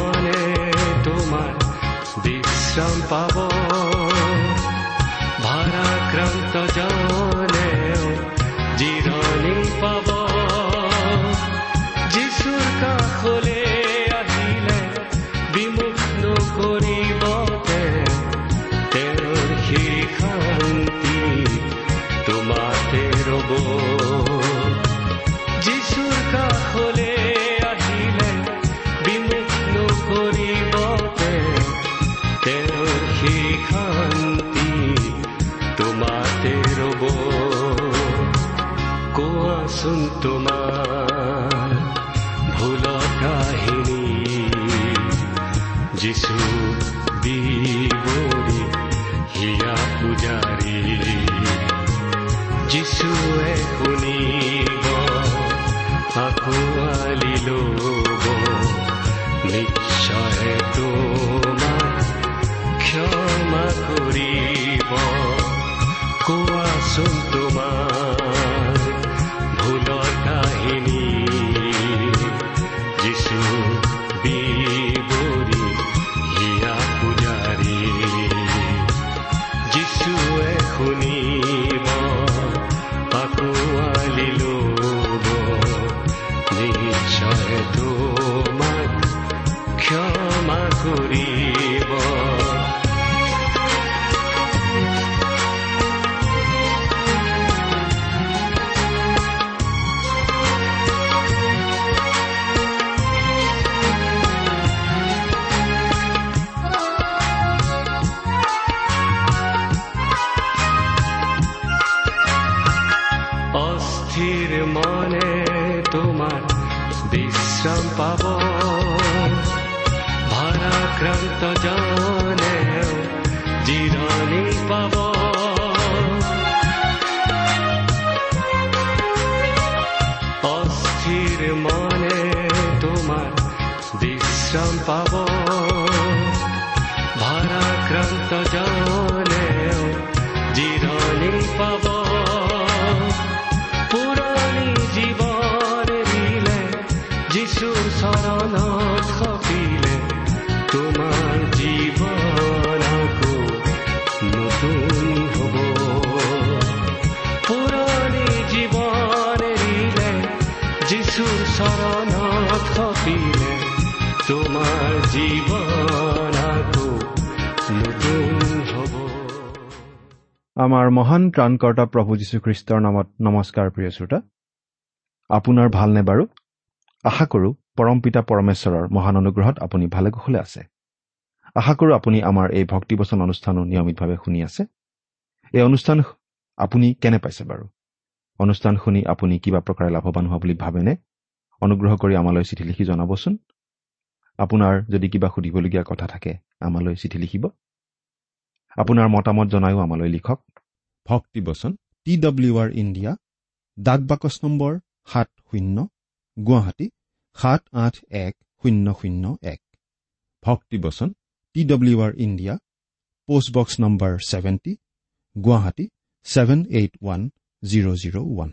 অস্থিৰ মনে তোমাৰ বিশ্ৰাম পাব। ভাৰাক্ৰান্ত জনে জিৰণি পাব। আঁকোৱালি ল'ব নিশ্চয় তোমাক কোৱাচোন তোমাৰ অস্থিৰ মনে তোমাৰ বিশ্ৰাম পাব। ভাৰাক্ৰান্ত জনে জিৰণি পাব। অস্থিৰ মনে তোমাৰ বিশ্ৰাম পাব। ভাৰাক্ৰান্ত জনে জিৰণি পাব। যিচুৰ চৰণত সপিলে তোমাৰ জীৱন আকৌ নতুন হ'ব। পুৰণি জীৱন দিলে যিচুৰ চৰণত সপিলে তোমাৰ জীৱন আকৌ নতুন হ'ব। আমাৰ মহান ত্ৰাণকৰ্তা প্ৰভু যীশুখ্ৰীষ্টৰ নামত নমস্কাৰ প্ৰিয় শ্ৰোতা। আপোনাৰ ভালনে বাৰু? আশা কৰোঁ পৰমপিতা পৰমেশ্বৰৰ মহান অনুগ্ৰহত আপুনি ভালে কুশলে আছে। আশা কৰোঁ আপুনি আমাৰ এই ভক্তিবচন অনুষ্ঠানো নিয়মিতভাৱে শুনি আছে। এই অনুষ্ঠান আপুনি কেনে পাইছে বাৰু? অনুষ্ঠান শুনি আপুনি কিবা প্ৰকাৰে লাভৱান হোৱা বুলি ভাবেনে? অনুগ্ৰহ কৰি আমালৈ চিঠি লিখি জনাবচোন। আপোনাৰ যদি কিবা সুধিবলগীয়া কথা থাকে আমালৈ চিঠি লিখিব। আপোনাৰ মতামত জনায়ো আমালৈ লিখক। ভক্তিবচন টি ডব্লিউ আৰ ইণ্ডিয়া ডাক বাকচ নম্বৰ সাত শূন্য গুৱাহাটী সাত আঠ এক শূন্য শূন্য এক। ভক্তিবচন T W R India postbox number seventy Guwahati seven eight one zero' zero' one.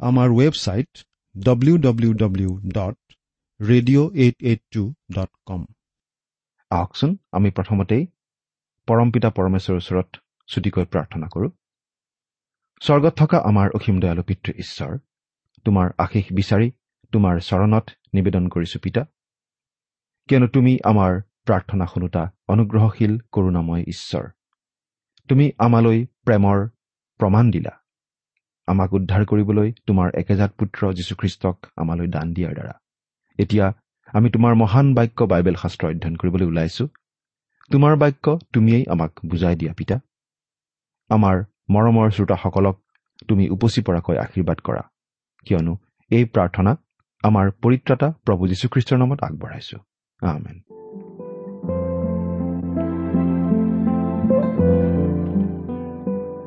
আমাৰ website W W W dot radio' eight eight two dot com আহকচোন আমি প্ৰথমতেই পৰমপিতা পৰমেশ্বৰৰ ওচৰত চুটিকৈ প্ৰাৰ্থনা কৰোঁ। স্বৰ্গত থকা আমাৰ অসীম দয়ালু পিতৃ ঈশ্বৰ তোমাৰ আশীষ বিচাৰি তোমাৰ চৰণত নিবেদন কৰিছো পিতা। কিয়নো তুমি আমাৰ প্ৰাৰ্থনা শুনোতা অনুগ্ৰহশীল কৰোণাময় ঈশ্বৰ। তুমি আমালৈ প্ৰেমৰ প্ৰমাণ দিলা। আমাক উদ্ধাৰ কৰিবলৈ তোমাৰ একেজাত পুত্ৰ যীশুখ্ৰীষ্টক আমালৈ দান দিয়াৰ দ্বাৰা। এতিয়া আমি তোমাৰ মহান বাক্য বাইবেল শাস্ত্ৰ অধ্যয়ন কৰিবলৈ ওলাইছো। তোমাৰ বাক্য তুমিয়েই আমাক বুজাই দিয়া পিতা। আমাৰ মৰমৰ শ্ৰোতাসকলক তুমি উপচি পৰাকৈ আশীৰ্বাদ কৰা। কিয়নো এই প্ৰাৰ্থনা আমাৰ পৰিত্ৰাতা প্ৰভু যীশুখ্ৰীষ্টৰ নামত আগবঢ়াইছো। আমেন।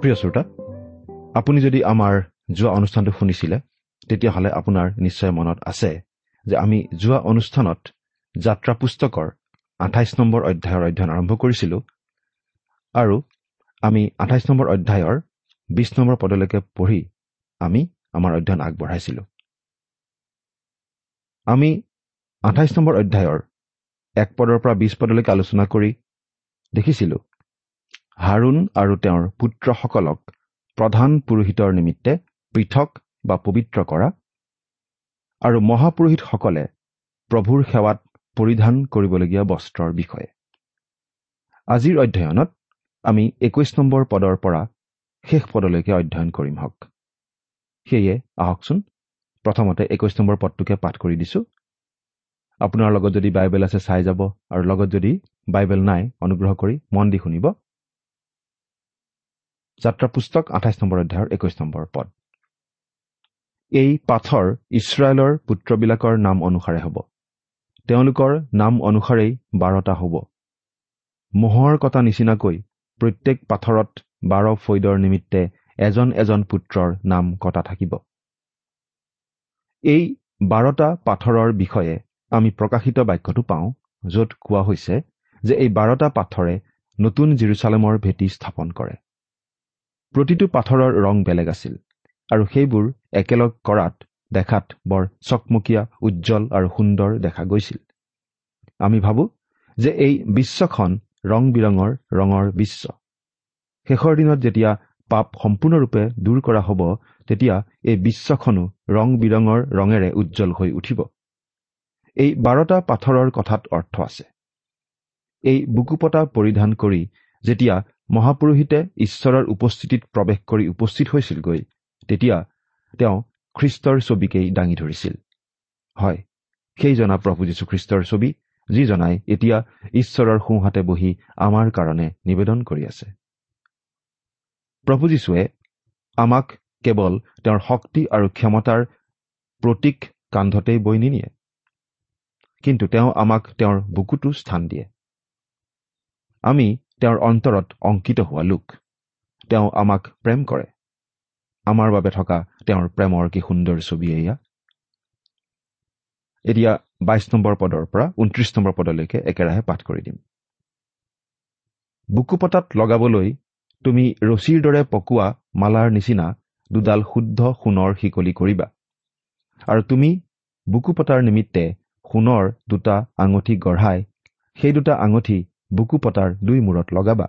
প্ৰিয় শ্ৰোতা আপুনি যদি আমাৰ যোৱা অনুষ্ঠানটো শুনিছিলে তেতিয়াহ'লে আপোনাৰ নিশ্চয় মনত আছে যে আমি যোৱা অনুষ্ঠানত যাত্ৰা পুস্তকৰ আঠাইছ নম্বৰ অধ্যায়ৰ অধ্যয়ন আৰম্ভ কৰিছিলোঁ আৰু আমি আঠাইছ নম্বৰ অধ্যায়ৰ বিছ নম্বৰ পদলৈকে পঢ়ি আমি আমাৰ অধ্যয়ন আগবঢ়াইছিলোঁ। আমি আঠাইছ নম্বৰ অধ্যায়ৰ এক পদৰ পৰা বিছ পদলৈকে আলোচনা কৰি দেখিছিলোঁ হাৰুণ আৰু তেওঁৰ পুত্ৰসকলক প্ৰধান পুৰোহিতৰ নিমিত্তে পৃথক বা পবিত্ৰ কৰা আৰু মহাপুৰোহিতসকলে প্ৰভুৰ সেৱাত পৰিধান কৰিবলগীয়া বস্ত্ৰৰ বিষয়ে। আজিৰ অধ্যয়নত আমি একৈশ নম্বৰ পদৰ পৰা শেষ পদলৈকে অধ্যয়ন কৰিম হওক। সেয়ে আহকচোন প্ৰথমতে একৈশ নম্বৰ পদটোকে পাঠ কৰি দিছো। আপোনাৰ লগত যদি বাইবেল আছে চাই যাব। আৰু লগত যদি বাইবেল নাই অনুগ্ৰহ কৰি মন দি শুনিব। যাত্ৰা পুস্তক আঠাইছ নম্বৰ অধ্যায়ৰ একৈশ নম্বৰ পদ। এই পাথৰ ইছৰাইলৰ পুত্ৰবিলাকৰ নাম অনুসাৰে হ'ব। তেওঁলোকৰ নাম অনুসাৰেই বাৰটা হ'ব। মহৰ কটা নিচিনাকৈ প্ৰত্যেক পাথৰত বাৰ ফৈদৰ নিমিত্তে এজন এজন পুত্ৰৰ নাম কটা থাকিব। এই বাৰটা পাথৰৰ বিষয়ে আমি প্ৰকাশিত বাক্যটো পাওঁ য'ত কোৱা হৈছে যে এই বাৰটা পাথৰে নতুন জিৰচালেমৰ ভেটি স্থাপন কৰে। প্ৰতিটো পাথৰৰ ৰং বেলেগ আছিল আৰু সেইবোৰ একেলগ কৰাত দেখাত বৰ চকমকীয়া উজ্জ্বল আৰু সুন্দৰ দেখা গৈছিল। আমি ভাবোঁ যে এই বিশ্বখন ৰং বিৰঙৰ ৰঙৰ বিশ্ব। শেষৰ দিনত যেতিয়া পাপ সম্পূৰ্ণৰূপে দূৰ কৰা হ'ব তেতিয়া এই বিশ্বখনো ৰং বিৰঙৰ ৰঙেৰে উজ্জ্বল হৈ উঠিব। এই বাৰটা পাথৰৰ কথাত অৰ্থ আছে। এই বুকুপতা পৰিধান কৰি যেতিয়া মহাপুৰোহিতে ঈশ্বৰৰ উপস্থিতিত প্ৰৱেশ কৰি উপস্থিত হৈছিলগৈ তেতিয়া তেওঁ খ্ৰীষ্টৰ ছবিকেই দাঙি ধৰিছিল। হয় সেইজনা প্ৰভু যীশুখ্ৰীষ্টৰ ছবি যিজনাই এতিয়া ঈশ্বৰৰ সোঁহাতে বহি আমাৰ কাৰণে নিবেদন কৰি আছে। প্ৰভু যীশুৱে আমাক কেৱল তেওঁৰ শক্তি আৰু ক্ষমতাৰ প্ৰতীক কান্ধতেই বৈ নিনিয়ে। কিন্তু তেওঁ আমাক তেওঁৰ বুকুতো স্থান দিয়ে। আমি তেওঁৰ অন্তৰত অংকিত হোৱা লোক। তেওঁ আমাক প্ৰেম কৰে। আমাৰ বাবে থকা তেওঁৰ প্ৰেমৰ কি সুন্দৰ ছবি এয়া? এতিয়া বাইছ নম্বৰ পদৰ পৰা ঊনত্ৰিশ নম্বৰ পদলৈকে একেৰাহে পাঠ কৰি দিম। বুকুপতাত লগাবলৈ তুমি ৰছীৰ দৰে পকোৱা মালাৰ নিচিনা দুডাল শুদ্ধ সোণৰ শিকলি কৰিবা। আৰু তুমি বুকুপতাৰ নিমিত্তে সোণৰ দুটা আঙুঠি গঢ়াই সেই দুটা আঙুঠি বুকুপতাৰ দুই মূৰত লগাবা।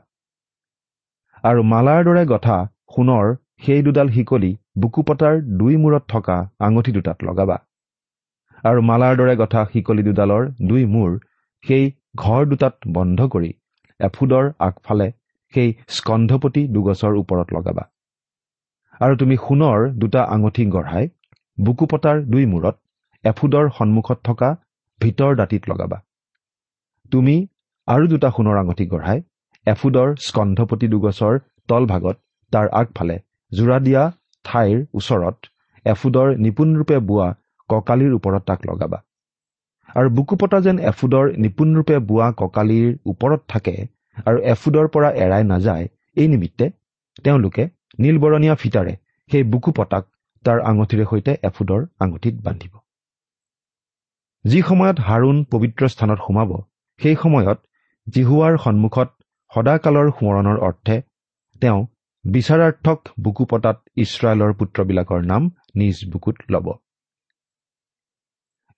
আৰু মালাৰ দৰে গঠা সোণৰ সেই দুডাল শিকলি বুকুপতাৰ দুই মূৰত থকা আঙুঠি দুটাত লগাবা। আৰু মালাৰ দৰে গঠা শিকলি দুডালৰ দুই মূৰ সেই ঘৰ দুটাত বন্ধ কৰি এফুদৰ আগফালে সেই স্কন্ধপতি দুগছৰ ওপৰত লগাবা। আৰু তুমি সোণৰ দুটা আঙুঠি গঢ়াই বুকুপতাৰ দুই মূৰত এফুদৰ সন্মুখত থকা ভিতৰ দাঁতিত লগাবা। তুমি আৰু দুটা সোণৰ আঙুঠি গঢ়াই এফুদৰ স্কন্ধপতি দুগছৰ তলভাগত তাৰ আগফালে জোৰা দিয়া ঠাইৰ ওচৰত এফুদৰ নিপুণৰূপে বোৱা কঁকালিৰ ওপৰত তাক লগাবা। আৰু বুকুপতা যেন এফুদৰ নিপুণৰূপে বোৱা কঁকালিৰ ওপৰত থাকে আৰু এফুদৰ পৰা এৰাই নাযায় এই নিমিত্তে তেওঁলোকে নীলবৰণীয়া ফিতাৰে সেই বুকুপতাক তাৰ আঙুঠিৰে সৈতে এফুদৰ আঙুঠিত বান্ধিব। যি সময়ত হাৰুণ পবিত্ৰ স্থানত সোমাব সেই সময়ত জিহুৱাৰ সন্মুখত সদাকালৰ সোঁৱৰণৰ অৰ্থে তেওঁ বিচাৰাৰ্থক বুকুপতাত ইছৰাইলৰ পুত্ৰবিলাকৰ নাম নিজ বুকুত ল'ব।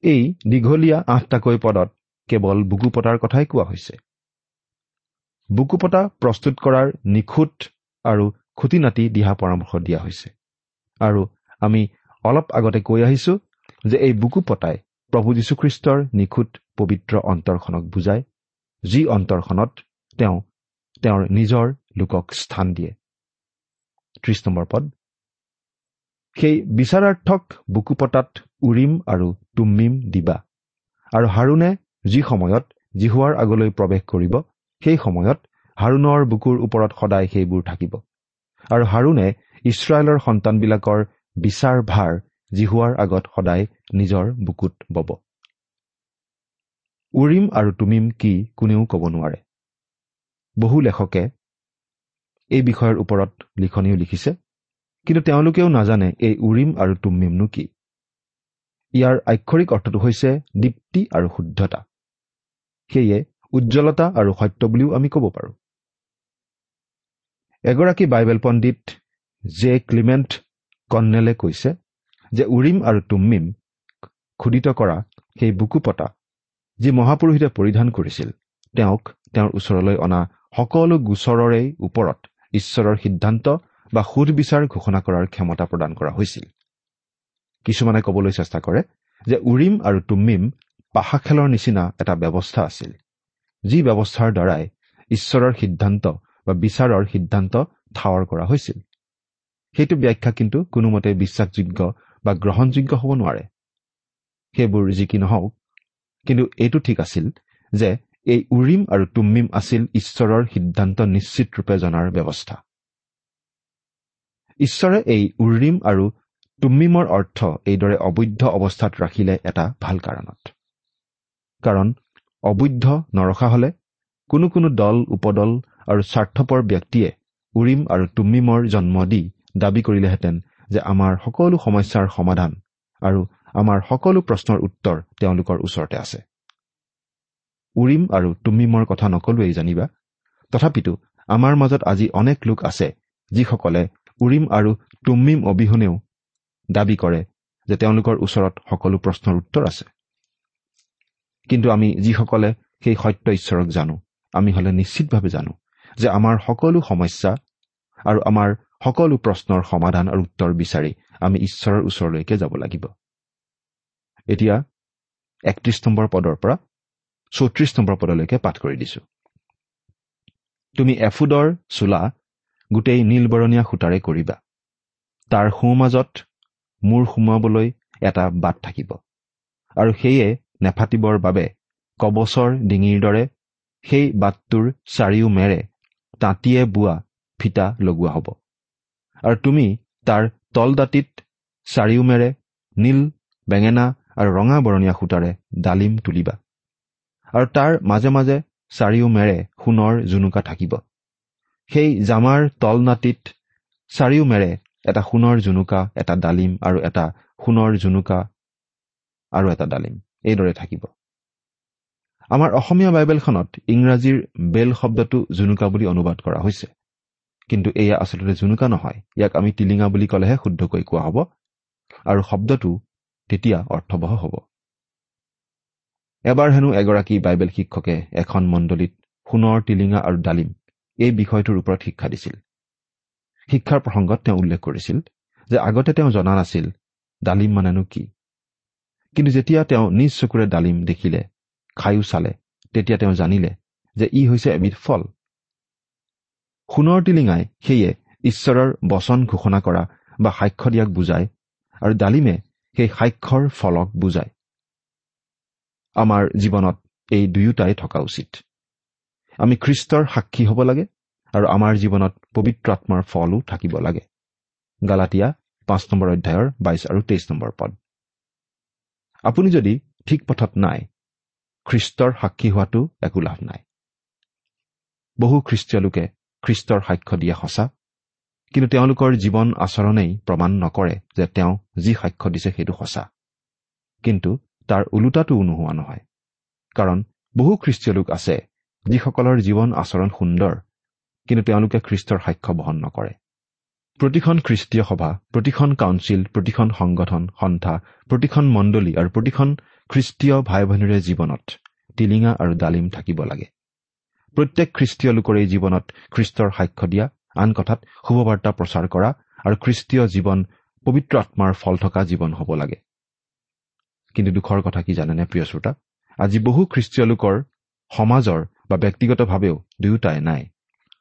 এই দীঘলীয়া আঠটাকৈ পদত কেৱল বুকুপতাৰ কথাই কোৱা হৈছে। বুকুপতা প্ৰস্তুত কৰাৰ নিখুঁত আৰু খুটি নাটি দিহা পৰামৰ্শ দিয়া হৈছে। আৰু আমি অলপ আগতে কৈ আহিছো যে এই বুকুপতাই প্ৰভু যীশুখ্ৰীষ্টৰ নিখুঁত পবিত্ৰ অন্তৰখনক বুজায় যি অন্তৰখনত তেওঁ তেওঁৰ নিজৰ লোকক স্থান দিয়ে। ত্ৰিশ নম্বৰ পদ। সেই বিচাৰাৰ্থক বুকুপতাত উৰিম আৰু তুম্মিম দিবা। আৰু হাৰুণে যি সময়ত জিহুৱাৰ আগলৈ প্ৰৱেশ কৰিব সেই সময়ত হাৰুণৰ বুকুৰ ওপৰত সদায় সেইবোৰ থাকিব। আৰু হাৰুণে ইছৰাইলৰ সন্তানবিলাকৰ বিচাৰ ভাৰ জিহুৱাৰ আগত সদায় নিজৰ বুকুত বব। উৰিম আৰু তুমিম কি কোনেও ক'ব নোৱাৰে। বহু লেখকে এই বিষয়ৰ ওপৰত লিখনিও লিখিছে কিন্তু তেওঁলোকেও নাজানে এই উৰিম আৰু তুমিমনো কি। ইয়াৰ আক্ষৰিক অৰ্থটো হৈছে দীপ্তি আৰু শুদ্ধতা। সেয়ে উজ্জ্বলতা আৰু সত্য বুলিও আমি ক'ব পাৰোঁ। এগৰাকী বাইবেল পণ্ডিত জে ক্লিমেণ্ট কন্নেলে কৈছে যে উৰিম আৰু তুম্মিম খোদিত কৰা সেই বুকু পতা যি মহাপুৰোহিতে পৰিধান কৰিছিল তেওঁক তেওঁৰ ওচৰলৈ অনা সকলো গোচৰৰে ওপৰত ঈশ্বৰৰ সিদ্ধান্ত বা সুধবিচাৰ ঘোষণা কৰাৰ ক্ষমতা প্ৰদান কৰা হৈছিল। কিছুমানে ক'বলৈ চেষ্টা কৰে যে উৰিম আৰু তুম্মিম পাশা খেলৰ নিচিনা এটা ব্যৱস্থা আছিল। যি ব্যৱস্থাৰ দ্বাৰাই ঈশ্বৰৰ সিদ্ধান্ত বা বিচাৰৰ সিদ্ধান্ত ঠাৱৰ কৰা হৈছিল। সেইটো ব্যাখ্যা কিন্তু কোনোমতে বিশ্বাসযোগ্য বা গ্ৰহণযোগ্য হ'ব নোৱাৰে। সেইবোৰ যি কি নহওক কিন্তু এইটো ঠিক আছিল যে এই উৰিম আৰু তুম্মিম আছিল ঈশ্বৰৰ সিদ্ধান্ত নিশ্চিতৰূপে জনাৰ ব্যৱস্থা। ঈশ্বৰে এই উৰিম আৰু তুম্মিমৰ অৰ্থ এইদৰে অবৈধ অৱস্থাত ৰাখিলে এটা ভাল কাৰণত। কাৰণ অবৈধ নৰখা হলে কোনো কোনো দল উপদল আৰু স্বাৰ্থপৰ ব্যক্তিয়ে উৰিম আৰু তুম্মিমৰ জন্ম দি দাবী কৰিলেহেঁতেন যে আমাৰ সকলো সমস্যাৰ সমাধান আৰু আমাৰ সকলো প্ৰশ্নৰ উত্তৰ তেওঁলোকৰ ওচৰতে আছে। উৰিম আৰু তুম্মিমৰ কথা নকলোৱেই জানিবা? তথাপিতো আমাৰ মাজত আজি অনেক লোক আছে যিসকলে উৰিম আৰু তুম্মিম অবিহনেও দাবী কৰে যে তেওঁলোকৰ ওচৰত সকলো প্ৰশ্নৰ উত্তৰ আছে। কিন্তু আমি যিসকলে সেই সত্য ঈশ্বৰক জানো আমি হলে নিশ্চিতভাৱে জানো যে আমাৰ সকলো সমস্যা আৰু আমাৰ সকলো প্ৰশ্নৰ সমাধান আৰু উত্তৰ বিচাৰি আমি ঈশ্বৰৰ ওচৰলৈকে যাব লাগিব। এতিয়া একত্ৰিশ নম্বৰ পদৰ পৰা চৌত্ৰিশ নম্বৰ পদলৈকে পাঠ কৰি দিছো। তুমি এফুডৰ চোলা গোটেই নীলবৰণীয়া সূতাৰে কৰিবা। তাৰ সোঁ মাজত মূৰ সুমুৱাবলৈ এটা বাট থাকিব। আৰু সেয়ে নেফাটিবৰ বাবে কবচৰ ডিঙিৰ দৰে সেই বাটটোৰ চাৰিও মেৰে তাঁতিয়ে বোৱা ফিটা লগোৱা হ'ব। আৰু তুমি তাৰ তলদাঁতিত চাৰিওমেৰে নীল বেঙেনা আৰু ৰঙা বৰণীয়া সূতাৰে ডালিম তুলিবা। আৰু তাৰ মাজে মাজে চাৰিওমেৰে সোণৰ জুনুকা থাকিব। সেই জামাৰ তল নাটিত চাৰিওমেৰে এটা সোণৰ জুনুকা এটা ডালিম আৰু এটা সোণৰ জুনুকা আৰু এটা ডালিম। এইদৰে থাকিব। আমাৰ অসমীয়া বাইবেলখনত ইংৰাজীৰ বেল শব্দটো জুনুকা বুলি অনুবাদ কৰা হৈছে। কিন্তু এয়া আচলতে জুনুকা নহয় ইয়াক আমি টিলিঙা বুলি ক'লেহে শুদ্ধকৈ কোৱা হ'ব। আৰু শব্দটো তেতিয়া অৰ্থবহ হ'ব। এবাৰ হেনো এগৰাকী বাইবেল শিক্ষকে এখন মণ্ডলীত সোণৰ টিলিঙা আৰু ডালিম এই বিষয়টোৰ ওপৰত শিক্ষা দিছিল। শিক্ষাৰ প্ৰসংগত তেওঁ উল্লেখ কৰিছিল যে আগতে তেওঁ জনা নাছিল ডালিম মানেনো কি? কিন্তু যেতিয়া তেওঁ নিজ চকুৰে ডালিম দেখিলে খায়ো চালে তেতিয়া তেওঁ জানিলে যে ই হৈছে এবিধ ফল। সোণৰ টিলিঙাই সেয়ে ঈশ্বৰৰ বচন ঘোষণা কৰা বা সাক্ষ্য দিয়াক বুজায় আৰু ডালিমে সেই সাক্ষ্যৰ ফলক বুজায়। আমাৰ জীৱনত এই দুয়োটাই থকা উচিত। আমি খ্ৰীষ্টৰ সাক্ষী হ'ব লাগে আৰু আমাৰ জীৱনত পবিত্ৰ আত্মাৰ ফলো থাকিব লাগে। গালাটীয়া পাঁচ নম্বৰ অধ্যায়ৰ বাইছ আৰু তেইছ নম্বৰ পদ। আপুনি যদি ঠিক পথত নাই খ্ৰীষ্টৰ সাক্ষী হোৱাটো একো লাভ নাই। বহু খ্ৰীষ্টীয় লোকে খ্ৰীষ্টৰ সাক্ষ্য দিয়া সঁচা কিন্তু তেওঁলোকৰ জীৱন আচৰণেই প্ৰমাণ নকৰে যে তেওঁ যি সাক্ষ্য দিছে সেইটো সঁচা। কিন্তু তাৰ ওলোটাটোও নোহোৱা নহয় কাৰণ বহু খ্ৰীষ্টীয় লোক আছে যিসকলৰ জীৱন আচৰণ সুন্দৰ কিন্তু তেওঁলোকে খ্ৰীষ্টৰ সাক্ষ্য বহন নকৰে। প্ৰতিখন খ্ৰীষ্টীয় সভা প্ৰতিখন কাউন্সিল প্ৰতিখন সংগঠন সন্থা প্ৰতিখন মণ্ডলী আৰু প্ৰতিখন খ্ৰীষ্টীয় ভাই ভনীৰে জীৱনত টিলিঙা আৰু ডালিম থাকিব লাগে। প্ৰত্যেক খ্ৰীষ্টীয় লোকৰে জীৱনত খ্ৰীষ্টৰ সাক্ষ্য দিয়া আন কথাত শুভবাৰ্তা প্ৰচাৰ কৰা আৰু খ্ৰীষ্টীয় জীৱন পবিত্ৰ আত্মাৰ ফল থকা জীৱন হ'ব লাগে। কিন্তু দুখৰ কথা কি জানেনে প্ৰিয় শ্ৰোতা? আজি বহু খ্ৰীষ্টীয় লোকৰ সমাজৰ বা ব্যক্তিগতভাৱেও দুয়োটাই নাই।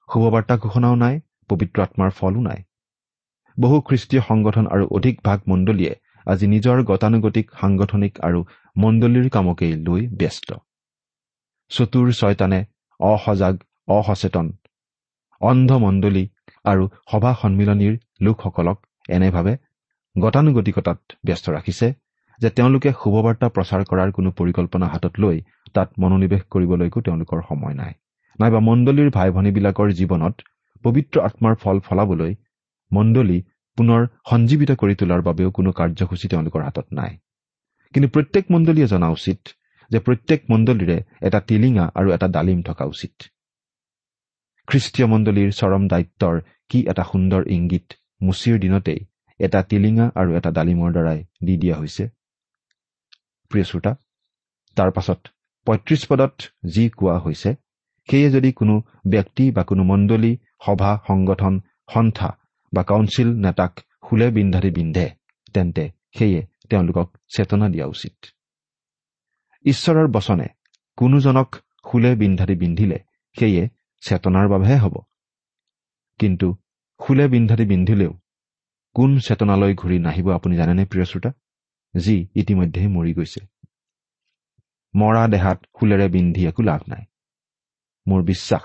শুভবাৰ্তা ঘোষণাও নাই পবিত্ৰ আত্মাৰ ফলো নাই। বহু খ্ৰীষ্টীয় সংগঠন আৰু অধিক ভাগ মণ্ডলীয়ে আজি নিজৰ গতানুগতিক সাংগঠনিক আৰু মণ্ডলীৰ কামকেই লৈ ব্যস্ত। চতুৰ ছয়তানে অসজাগ অসচেতন অন্ধ মণ্ডলী আৰু সভা সন্মিলনীৰ লোকসকলক এনেভাৱে গতানুগতিকতাত ব্যস্ত ৰাখিছে যে তেওঁলোকে শুভবাৰ্তা প্ৰচাৰ কৰাৰ কোনো পৰিকল্পনা হাতত লৈ তাত মনোনিৱেশ কৰিবলৈকো তেওঁলোকৰ সময় নাই। নাইবা মণ্ডলীৰ ভাই ভনীবিলাকৰ জীৱনত পবিত্ৰ আত্মাৰ ফল ফলাবলৈ মণ্ডলী পুনৰ সঞ্জীৱিত কৰি তোলাৰ বাবেও কোনো কাৰ্যসূচী তেওঁলোকৰ হাতত নাই। কিন্তু প্ৰত্যেক মণ্ডলীয়ে জনা উচিত যে প্ৰত্যেক মণ্ডলীৰে এটা টিলিঙা আৰু এটা ডালিম থকা উচিত। খ্ৰীষ্টীয় মণ্ডলীৰ চৰম দায়িত্বৰ কি এটা সুন্দৰ ইংগিত মুচিৰ দিনতেই এটা টিলিঙা আৰু এটা ডালিমৰ দ্বাৰাই দি দিয়া হৈছে? প্ৰিয় শ্ৰোতা তাৰ পাছত পঁয়ত্ৰিশ পদত যি কোৱা হৈছে সেয়ে যদি কোনো ব্যক্তি বা কোনো মণ্ডলী সভা সংগঠন সন্থা বা কাউন্সিল নেতাক ফুলে বিন্ধাদি বিন্ধে তেন্তে সেয়ে তেওঁলোকক চেতনা দিয়া উচিত। ঈশ্বৰৰ বচনে কোনোজনক ফুলে বিন্ধাদি বিন্ধিলে সেয়ে চেতনাৰ বাবেহে হ'ব। কিন্তু ফুলে বিন্ধাদি বিন্ধিলেও কোন চেতনালৈ ঘূৰি নাহিব আপুনি জানেনে প্ৰিয় শ্ৰোতা? যি ইতিমধ্যে মৰি গৈছে। মৰা দেহাত ফুলেৰে বিন্ধি একো লাভ নাই। মোৰ বিশ্বাস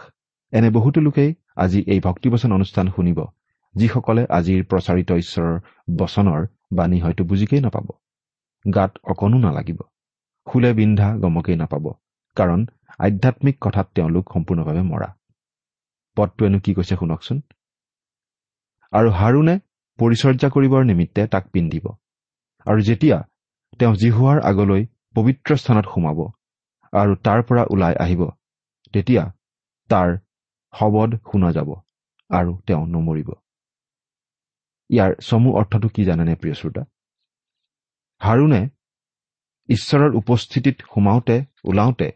এনে বহুতো লোকেই আজি এই ভক্তিবচন অনুষ্ঠান শুনিব যিসকলে আজিৰ প্ৰচাৰিত ঈশ্বৰৰ বচনৰ বাণী হয়তো বুজিকেই নাপাব। গাত অকণো নালাগিব। ফুলে বিন্ধা গমকেই নাপাব। কাৰণ আধ্যাত্মিক কথাত তেওঁলোক সম্পূৰ্ণভাৱে মৰা। পদটোৱেনো কি কৈছে শুনকচোন? আৰু হাৰুণে পৰিচৰ্যা কৰিবৰ নিমিত্তে তাক পিন্ধিব। আৰু যেতিয়া তেওঁ জিহুৱাৰ আগলৈ পবিত্ৰ স্থানত সোমাব আৰু তাৰ পৰা ওলাই আহিব তেতিয়া তাৰ শবদ শুনা যাব আৰু তেওঁ নমৰিব। ইয়াৰ চমু অৰ্থটো কি জানেনে প্ৰিয় শ্ৰোতা? হাৰুণে ঈশ্বৰৰ উপস্থিতিত সোমাওঁতে ওলাওঁতে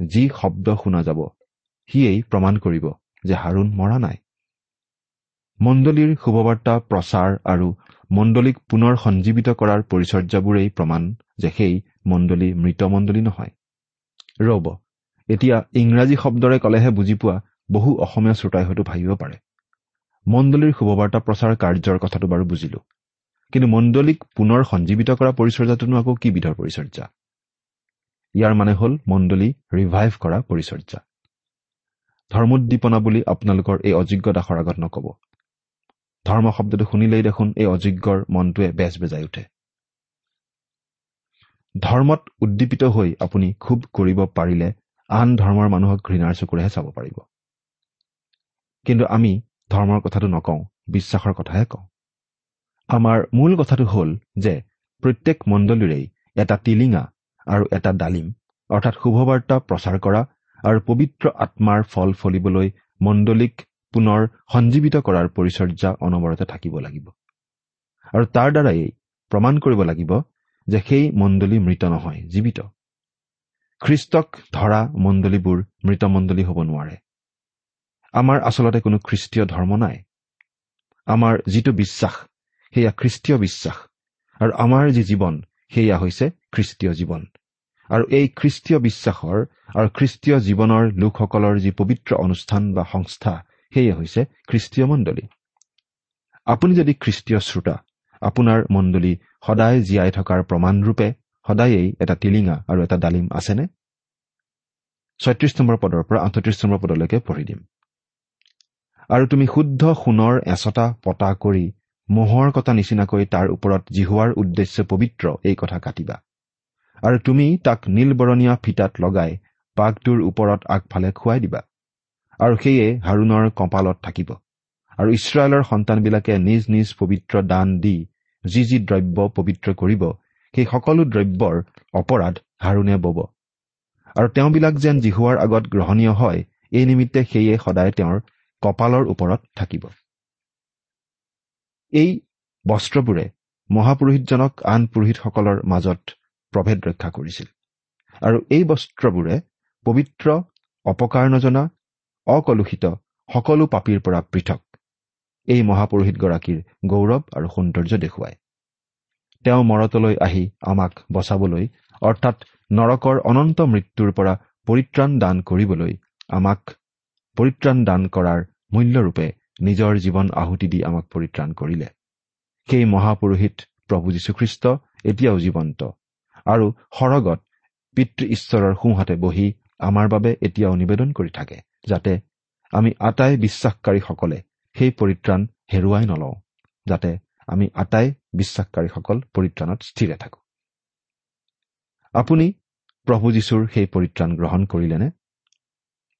যি শব্দ শুনা যাব সিয়েই প্ৰমাণ কৰিব যে হাৰুণ মৰা নাই। মণ্ডলীৰ শুভবাৰ্তা প্ৰচাৰ আৰু মণ্ডলীক পুনৰ সঞ্জীৱিত কৰাৰ পৰিচৰ্যাবোৰেই প্ৰমাণ যে সেই মণ্ডলী মৃত মণ্ডলী নহয়। ৰব এতিয়া ইংৰাজী শব্দৰে ক'লেহে বুজি পোৱা বহু অসমীয়া শ্ৰোতাই হয়তো ভাবিব পাৰে। মণ্ডলীৰ শুভবাৰ্তা প্ৰচাৰ কাৰ্যৰ কথাটো বাৰু বুজিলো। কিন্তু মণ্ডলীক পুনৰ সঞ্জীৱিত কৰা পৰিচৰ্যাটোনো আকৌ কি বিধৰ পৰিচৰ্যা? ইয়াৰ মানে হ'ল মণ্ডলী ৰিভাইভ কৰা পৰিচৰ্যা। ধৰ্মোদ্দীপনা বুলি আপোনালোকৰ এই অযোগ্য দাসৰ আগত নকব। ধৰ্ম শব্দটো শুনিলেই দেখোন এই অযোগ্যৰ মনটোৱে বেজ বেজাই উঠে। ধৰ্মত উদ্দীপিত হৈ আপুনি খুব কৰিব পাৰিলে আন ধৰ্মৰ মানুহক ঘৃণাৰ চকুৰেহে চাব পাৰিব। কিন্তু আমি ধৰ্মৰ কথাটো নকওঁ বিশ্বাসৰ কথাহে কওঁ। আমাৰ মূল কথাটো হ'ল যে প্ৰত্যেক মণ্ডলীৰেই এটা টিলিঙা আৰু এটা ডালিম অৰ্থাৎ শুভবাৰ্তা প্ৰচাৰ কৰা আৰু পবিত্ৰ আত্মাৰ ফল ফলিবলৈ মণ্ডলীক পুনৰ সঞ্জীৱিত কৰাৰ পৰিচৰ্যা অনবৰতে থাকিব লাগিব। আৰু তাৰ দ্বাৰাই প্ৰমাণ কৰিব লাগিব যে সেই মণ্ডলী মৃত নহয় জীৱিত। খ্ৰীষ্টক ধৰা মণ্ডলীবোৰ মৃত মণ্ডলী হ'ব নোৱাৰে। আমাৰ আচলতে কোনো খ্ৰীষ্টীয় ধৰ্ম নাই। আমাৰ যিটো বিশ্বাস সেয়া খ্ৰীষ্টীয় বিশ্বাস। আৰু আমাৰ যি জীৱন সেয়া হৈছে খ্ৰীষ্টীয় জীৱন। আৰু এই খ্ৰীষ্টীয় বিশ্বাসৰ আৰু খ্ৰীষ্টীয় জীৱনৰ লোকসকলৰ যি পবিত্ৰ অনুষ্ঠান বা সংস্থা সেয়ে হৈছে খ্ৰীষ্টীয় মণ্ডলী। আপুনি যদি খ্ৰীষ্টীয় শ্ৰোতা আপোনাৰ মণ্ডলী সদায় জীয়াই থকাৰ প্ৰমাণৰূপে সদায়েই এটা টিলিঙা আৰু এটা ডালিম আছেনে? ছয়ত্ৰিশ নম্বৰ পদৰ পৰা আঠত্ৰিশ নম্বৰ পদলৈকে পঢ়ি দিম। আৰু তুমি শুদ্ধ সোণৰ এচটা পতা কৰি মহৰ কটা নিচিনাকৈ তাৰ ওপৰত জিহুৱাৰ উদ্দেশ্য পবিত্ৰ এই কথা কাটিবা। আৰু তুমি তাক নীলবৰণীয়া ফিটাত লগাই পাকটোৰ ওপৰত আগফালে খুৱাই দিবা। আৰু সেয়ে হাৰুণৰ কপালত থাকিব। আৰু ইছৰাইলৰ সন্তানবিলাকে নিজ নিজ পবিত্ৰ দান দি যি যি দ্ৰব্য পবিত্ৰ কৰিব সেই সকলো দ্ৰব্যৰ অপৰাধ হাৰুণে বব। আৰু তেওঁবিলাক যেন জিহুৱাৰ আগত গ্ৰহণীয় হয় এই নিমিত্তে সেয়ে সদায় তেওঁৰ কপালৰ ওপৰত থাকিব। এই বস্ত্ৰবোৰে মহাপুৰোহিতজনক আন পুৰোহিতসকলৰ মাজত প্ৰভেদ ৰক্ষা কৰিছিল। আৰু এই বস্ত্ৰবোৰে পবিত্ৰ অপকাৰ নজনা অকলুষিত সকলো পাপীৰ পৰা পৃথক। এই মহাপুৰোহিতগৰাকীৰ গৌৰৱ আৰু সৌন্দৰ্য দেখুৱায়। তেওঁ মৰতলৈ আহি আমাক বচাবলৈ অৰ্থাৎ নৰকৰ অনন্ত মৃত্যুৰ পৰা পৰিত্ৰাণ দান কৰিবলৈ আমাক পৰিত্ৰাণ দান কৰাৰ মূল্যৰূপে নিজৰ জীৱন আহুতি দি আমাক পৰিত্ৰাণ কৰিলে। সেই মহাপুৰোহিত প্ৰভু যীশুখ্ৰীষ্ট এতিয়াও জীৱন্ত আৰু সৰগত পিতৃ ঈশ্বৰৰ সোঁহাতে বহি আমাৰ বাবে এতিয়াও নিবেদন কৰি থাকে যাতে আমি আটাই বিশ্বাসকাৰীসকলে সেই পৰিত্ৰাণ হেৰুৱাই নলওঁ যাতে আমি আটাই বিশ্বাসকাৰীসকল পৰিত্ৰাণত স্থিৰে থাকো। আপুনি প্ৰভু যীশুৰ সেই পৰিত্ৰাণ গ্ৰহণ কৰিলেনে?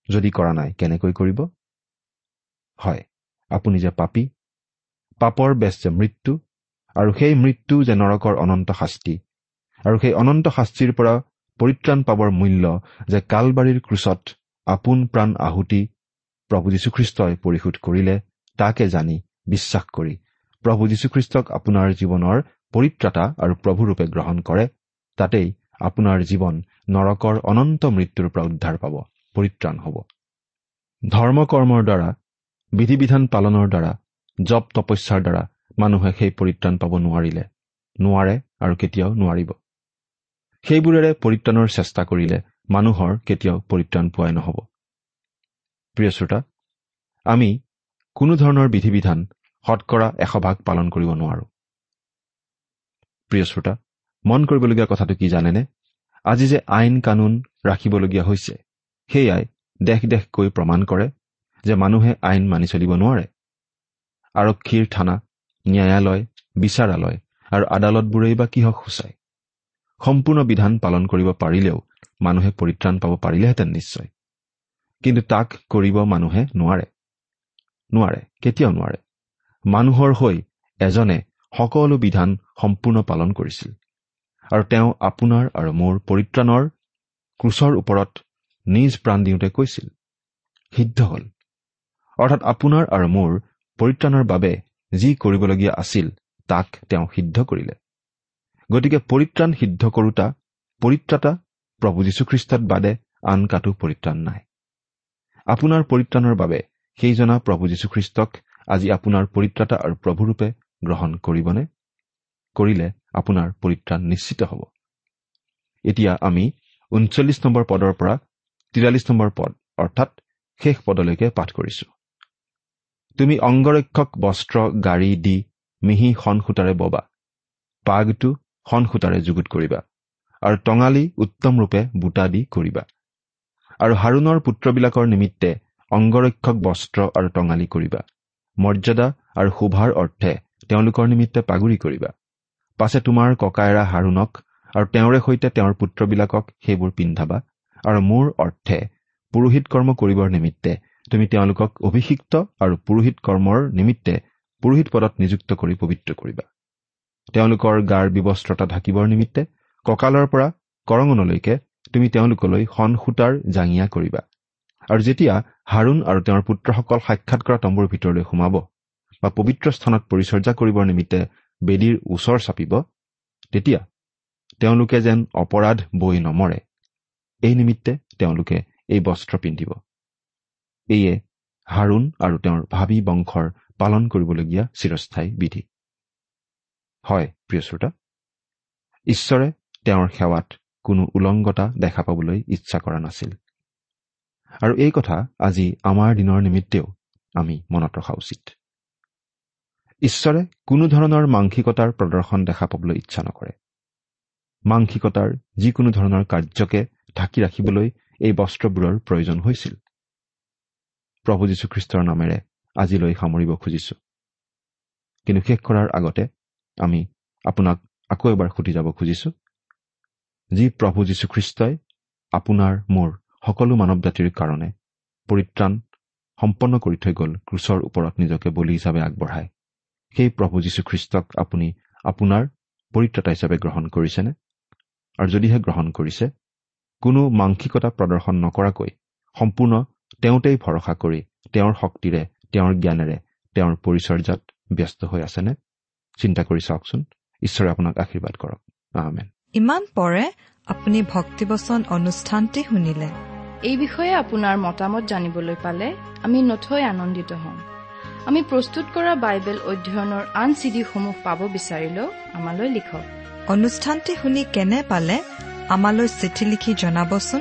যদি কৰা নাই কেনেকৈ কৰিব? হয়। আপুনি যে পাপী পাপৰ বেচ যে মৃত্যু আৰু সেই মৃত্যু যে নৰকৰ অনন্ত শাস্তি আৰু সেই অনন্ত শাস্তিৰ পৰা পৰিত্ৰাণ পাবৰ মূল্য যে কালবাৰীৰ ক্ৰোচত আপোন প্ৰাণ আহুতি প্ৰভু যীশুখ্ৰীষ্টই পৰিশোধ কৰিলে তাকে জানি বিশ্বাস কৰি প্ৰভু যীশুখ্ৰীষ্টক আপোনাৰ জীৱনৰ পৰিত্ৰাতা আৰু প্ৰভুৰূপে গ্ৰহণ কৰে তাতেই আপোনাৰ জীৱন নৰকৰ অনন্ত মৃত্যুৰ পৰা উদ্ধাৰ পাব পৰিত্ৰাণ হ'ব। ধৰ্ম কৰ্মৰ দ্বাৰা বিধি বিধান পালনৰ দ্বাৰা জপ তপস্যাৰ দ্বাৰা মানুহে সেই পৰিত্ৰাণ পাব নোৱাৰিলে নোৱাৰে আৰু কেতিয়াও নোৱাৰিব। সেইবোৰেৰে পৰিত্ৰাণৰ চেষ্টা কৰিলে মানুহৰ কেতিয়াও পৰিত্ৰাণ পোৱাই নহ'ব। প্ৰিয় শ্ৰোতা আমি কোনো ধৰণৰ বিধি বিধান শতকৰা এশ ভাগ পালন কৰিব নোৱাৰো। প্ৰিয় শ্ৰোতা মন কৰিবলগীয়া কথাটো কি জানেনে? আজি যে আইন কানুন ৰাখিবলগীয়া হৈছে সেয়াই দেশ দেশকৈ প্ৰমাণ কৰে যে মানুহে আইন মানি চলিব নোৱাৰে। আৰক্ষীৰ থানা ন্যায়ালয় বিচাৰালয় আৰু আদালতবোৰেই বা কিহক সূচায়? সম্পূৰ্ণ বিধান পালন কৰিব পাৰিলেও মানুহে পৰিত্ৰাণ পাব পাৰিলেহেঁতেন নিশ্চয়। কিন্তু তাক কৰিব মানুহে নোৱাৰে। নোৱাৰে কেতিয়াও নোৱাৰে। মানুহৰ হৈ এজনে সকলো বিধান সম্পূৰ্ণ পালন কৰিছিল আৰু তেওঁ আপোনাৰ আৰু মোৰ পৰিত্ৰাণৰ ক্ৰোচৰ ওপৰত নিজ প্ৰাণ দিওঁতে কৈছিল সিদ্ধ হ'ল। অৰ্থাৎ আপোনাৰ আৰু মোৰ পৰিত্ৰাণৰ বাবে যি কৰিবলগীয়া আছিল তাক তেওঁ সিদ্ধ কৰিলে। গতিকে পৰিত্ৰাণ সিদ্ধ কৰোতা পৰিত্ৰাতা প্ৰভু যীশুখ্ৰীষ্টত বাদে আন কাটো পৰিত্ৰাণ নাই। আপোনাৰ পৰিত্ৰাণৰ বাবে সেইজনা প্ৰভু যীশুখ্ৰীষ্টক আজি আপোনাৰ পৰিত্ৰাতা আৰু প্ৰভুৰূপে গ্ৰহণ কৰিবনে? কৰিলে আপোনাৰ পৰিত্ৰাণ নিশ্চিত হ'ব। এতিয়া আমি ঊনচল্লিছ নম্বৰ পদৰ পৰা তিৰাল্লিছ নম্বৰ পদ অৰ্থাৎ শেষ পদলৈকে পাঠ কৰিছো। তুমি অংগৰক্ষক বস্ত্ৰ গাড়ী দি মিহি সূতাৰে ববা। পাগটো সূতাৰে যুগুত কৰিবা। আৰু টঙালি উত্তম ৰূপে বুটা দি কৰিবা। আৰু হাৰুণৰ পুত্ৰবিলাকৰ নিমিত্তে অংগৰক্ষক বস্ত্ৰ আৰু টঙালি কৰিবা। মৰ্যাদা আৰু শোভাৰ অৰ্থে তেওঁলোকৰ নিমিত্তে পাগুৰি কৰিবা। পাছে তোমাৰ ককায়েৰা হাৰুণক আৰু তেওঁৰে সৈতে তেওঁৰ পুত্ৰবিলাকক সেইবোৰ পিন্ধাবা। আৰু মোৰ অৰ্থে পুৰোহিত কৰ্ম কৰিবৰ নিমিত্তে তুমি তেওঁলোকক অভিষিক্ত আৰু পুৰোহিত কৰ্মৰ নিমিত্তে পুৰোহিত পদত নিযুক্ত কৰি পবিত্ৰ কৰিবা। তেওঁলোকৰ গাৰ ব্যৱস্ত্ৰতা ঢাকিবৰ নিমিত্তে কঁকালৰ পৰা কৰঙনলৈকে তুমি তেওঁলোকলৈ সন সূতাৰ জাঙিয়া কৰিবা। আৰু যেতিয়া হাৰুণ আৰু তেওঁৰ পুত্ৰসকল সাক্ষাৎ কৰা তম্বুৰ ভিতৰলৈ সোমাব বা পবিত্ৰ স্থানত পৰিচৰ্যা কৰিবৰ নিমিত্তে বেদীৰ ওচৰ চাপিব তেতিয়া তেওঁলোকে যেন অপৰাধ বৈ নমৰে এই নিমিত্তে তেওঁলোকে এই বস্ত্ৰ পিন্ধিব। এয়ে হাৰুণ আৰু তেওঁৰ ভাবি বংশৰ পালন কৰিবলগীয়া চিৰস্থায়ী বিধি। হয় প্ৰিয় শ্ৰোতা ঈশ্বৰে তেওঁৰ সেৱাত কোনো উলংগতা দেখা পাবলৈ ইচ্ছা কৰা নাছিল। আৰু এই কথা আজি আমাৰ দিনৰ নিমিত্তেও আমি মনত ৰখা উচিত। ঈশ্বৰে কোনো ধৰণৰ মাংসিকতাৰ প্ৰদৰ্শন দেখা পাবলৈ ইচ্ছা নকৰে। মাংসিকতাৰ যিকোনো ধৰণৰ কাৰ্যকে ঢাকি ৰাখিবলৈ এই বস্ত্ৰবোৰৰ প্ৰয়োজন হৈছিল। প্ৰভু যীশুখ্ৰীষ্টৰ নামেৰে আজিলৈ সামৰিব খুজিছো। কিন্তু শেষ কৰাৰ আগতে আমি আপোনাক আকৌ এবাৰ সুধি যাব খুজিছো যি প্ৰভু যীশুখ্ৰীষ্টই আপোনাৰ মোৰ সকলো মানৱ জাতিৰ কাৰণে পৰিত্ৰাণ সম্পন্ন কৰি থৈ গ'ল ক্ৰুচৰ ওপৰত নিজকে বলি হিচাপে আগবঢ়ায়। সেই প্ৰভু যীশুখ্ৰীষ্টক আপুনি আপোনাৰ পৰিত্ৰাতা হিচাপে গ্ৰহণ কৰিছেনে? আৰু যদিহে গ্ৰহণ কৰিছে কোনো মাংসিকতা প্ৰদৰ্শন নকৰাকৈ সম্পূৰ্ণ তেওঁতেই ভৰসা কৰি তেওঁৰ শক্তিৰে তেওঁৰ জ্ঞানেৰে তেওঁৰ পৰিচৰ্যাত ব্যস্ত হৈ আছেনে? চিন্তা কৰি চাওকচোন। ঈশ্বৰে আপোনাক আশীৰ্বাদ কৰক। আহমেন ইমান পৰে আপুনি ভক্তিবচন অনুষ্ঠানটি শুনিলে। এই বিষয়ে আপোনাৰ মতামত জানিবলৈ পালে আমি নথৈ আনন্দিত হ'ম। আমি প্ৰস্তুত কৰা বাইবেল অধ্যয়নৰ আন চিডিসমূহ পাব বিচাৰিলেও আমালৈ লিখক। অনুষ্ঠানটি শুনি কেনে পালে আমালৈ চিঠি লিখি জনাবচোন।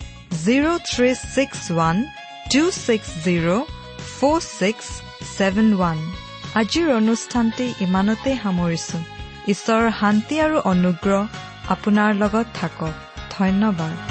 zero' three six one two six zero' four six seven one আজিৰ অনুষ্ঠানটি ইমানতে সামৰিছো। ঈশ্বৰৰ শান্তি আৰু অনুগ্ৰহ আপোনাৰ লগত থাকক। ধন্যবাদ।